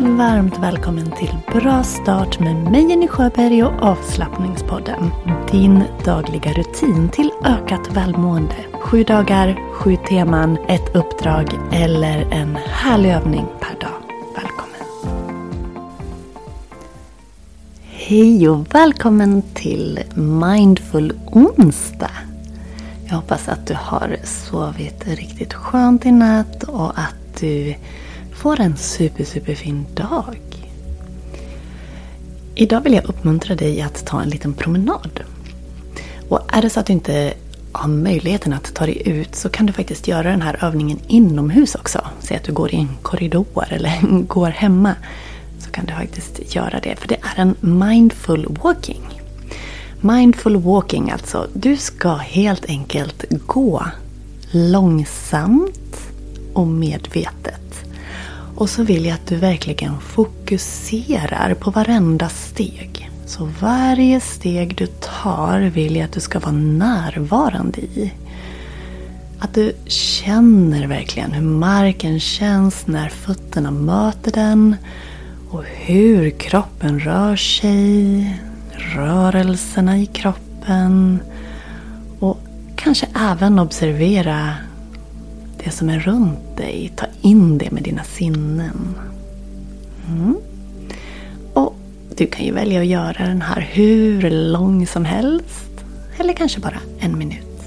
Varmt välkommen till Bra start med mig Jenny Sjöberg och avslappningspodden. Din dagliga rutin till ökat välmående. Sju dagar, sju teman, ett uppdrag eller en härlig övning per dag. Välkommen! Hej och välkommen till Mindful onsdag. Jag hoppas att du har sovit riktigt skönt i natt och att du får en super, superfin dag. Idag vill jag uppmuntra dig att ta en liten promenad. Och är det så att du inte har möjligheten att ta dig ut så kan du faktiskt göra den här övningen inomhus också. Säg att du går i en korridor eller går hemma. Så kan du faktiskt göra det. För det är en mindful walking. Mindful walking alltså. Du ska helt enkelt gå långsamt och medvetet. Och så vill jag att du verkligen fokuserar på varenda steg. Så varje steg du tar vill jag att du ska vara närvarande i. Att du känner verkligen hur marken känns när fötterna möter den. Och hur kroppen rör sig. Rörelserna i kroppen. Och kanske även observera det som är runt dig. Ta in det med dina sinnen. Mm. Och du kan ju välja att göra den här hur lång som helst. Eller kanske bara en minut.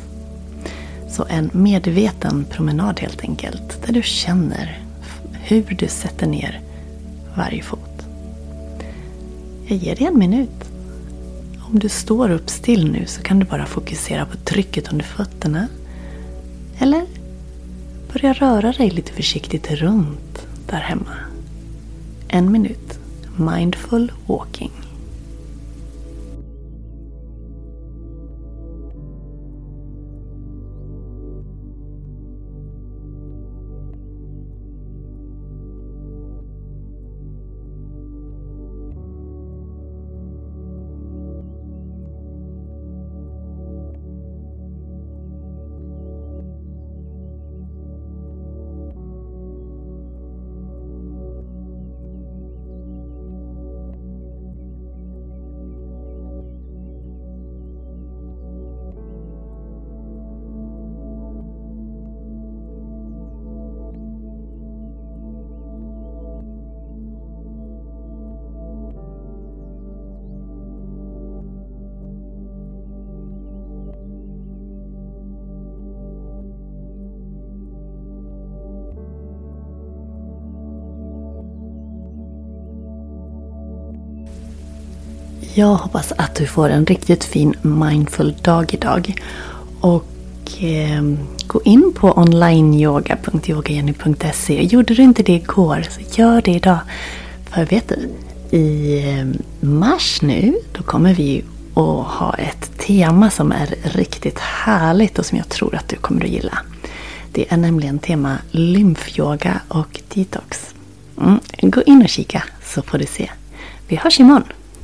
Så en medveten promenad helt enkelt. Där du känner hur du sätter ner varje fot. Jag ger dig en minut. Om du står upp still nu så kan du bara fokusera på trycket under fötterna. Eller Börja röra dig lite försiktigt runt där hemma. En minut. Mindful walking. Jag hoppas att du får en riktigt fin mindful dag idag. Och eh, gå in på onlineyoga.yogajenny.se. Gjorde du inte det igår så gör det idag. För vet du, i ehm, mars nu då kommer vi att ha ett tema som är riktigt härligt och som jag tror att du kommer att gilla. Det är nämligen tema lymfyoga och detox. Mm, gå in och kika så får du se. Vi hörs imorgon.